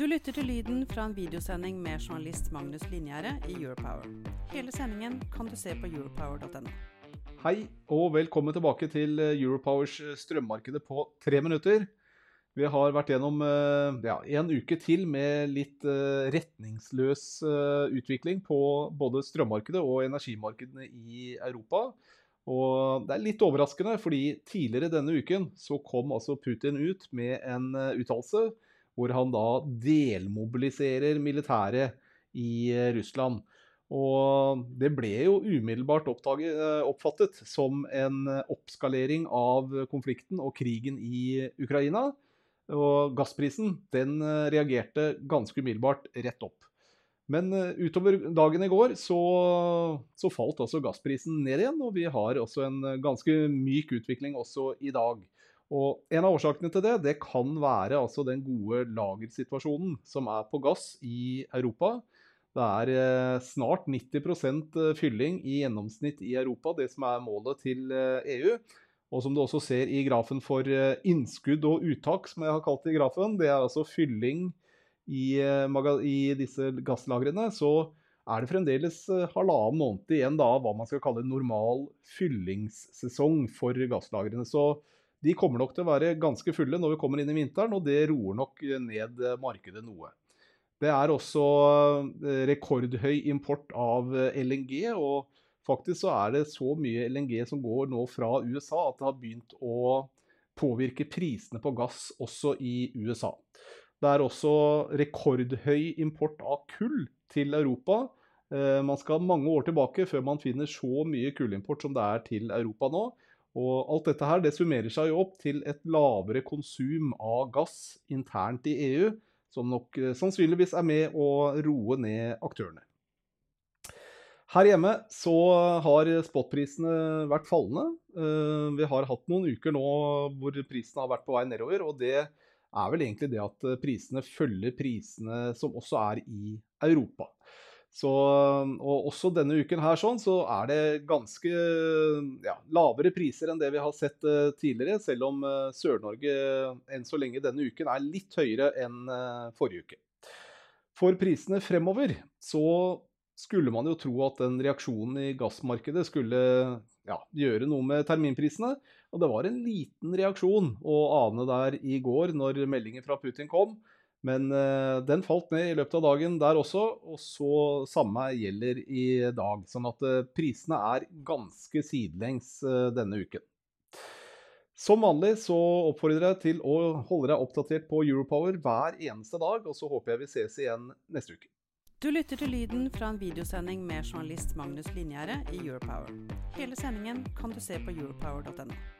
Du lytter til lyden fra en videosending med journalist Magnus Linjære i Europower. Hele sendingen kan du se på europower.no. Hei og velkommen tilbake til eh, Europowers eh, strømmarkedet på tre minutter. Vi har vært gjennom eh, ja, en uke til med litt retningsløs utvikling på både strømmarkedet og energimarkedene i Europa. Og det er litt overraskende, fordi tidligere denne uken så kom altså Putin ut med en uttalelse hvor han da delmobiliserer militæret i eh, Russland. Og det ble jo umiddelbart oppdaget, eh, oppfattet som en oppskalering av konflikten og krigen i Ukraina. Og gassprisen den eh, reagerte ganske umiddelbart rett opp. Men utover dagen i går så, så, falt altså gassprisen ned igjen, og vi har også en ganske myk utvikling også i dag. Og En av årsakene til det det kan være altså den gode lagersituasjonen som er på gass i Europa. Det er eh, snart 90 eh, fylling i gjennomsnitt i Europa, det som er målet til EU. Eh, e og som du også ser i grafen for innskudd og uttak, som jeg har kalt det i grafen, det er altså fylling i, i disse gasslagrene, så er det fremdeles halvannen måned igjen da, hva man skal kalle normal fyllingssesong for gasslagrene. Så de kommer nok til å være ganske fulle når vi kommer inn i vinteren, og det roer nok ned markedet noe. Det er også eh, rekordhøy import av eh, LNG, og faktisk så er det så mye LNG som går nå fra USA at det har begynt å påvirke prisene på gass også i USA. Det er også rekordhøy import av kull til Europa. Eh, man skal mange år tilbake før man finner så mye kullimport som det er til Europa nå. Og alt dette her det summerer seg jo opp til et lavere konsum av gass internt i EU, som nok eh, sannsynligvis er med å roe ned aktørene. Her hjemme så har spotprisene vært fallende. Eh, vi har hatt noen uker nå hvor prisene har vært på vei nedover. og det er vel egentlig det at prisene følger prisene som også er i Europa. Så, og også denne uken her sånn, så er det ganske ja, lavere priser enn det vi har sett uh, tidligere, selv om uh, Sør-Norge enn så lenge denne uken er litt høyere enn uh, forrige uke. For prisene fremover så skulle man jo tro at den reaksjonen i gassmarkedet skulle ja, gjøre noe med terminprisene. Og det var en liten reaksjon å ane der i går når meldingen fra Putin kom. Men uh, den falt ned i løpet av dagen der også, og så samme gjelder i dag. Sånn at uh, prisene er ganske sidelengs uh, denne uken. Som vanlig så oppfordrer jeg til å holde deg oppdatert på Europower hver eneste dag, og så håper jeg vi ses igjen neste uke. Du lytter til lyden fra en videosending med journalist Magnus Linjære i Europower. Hele sendingen kan du se på europower.no.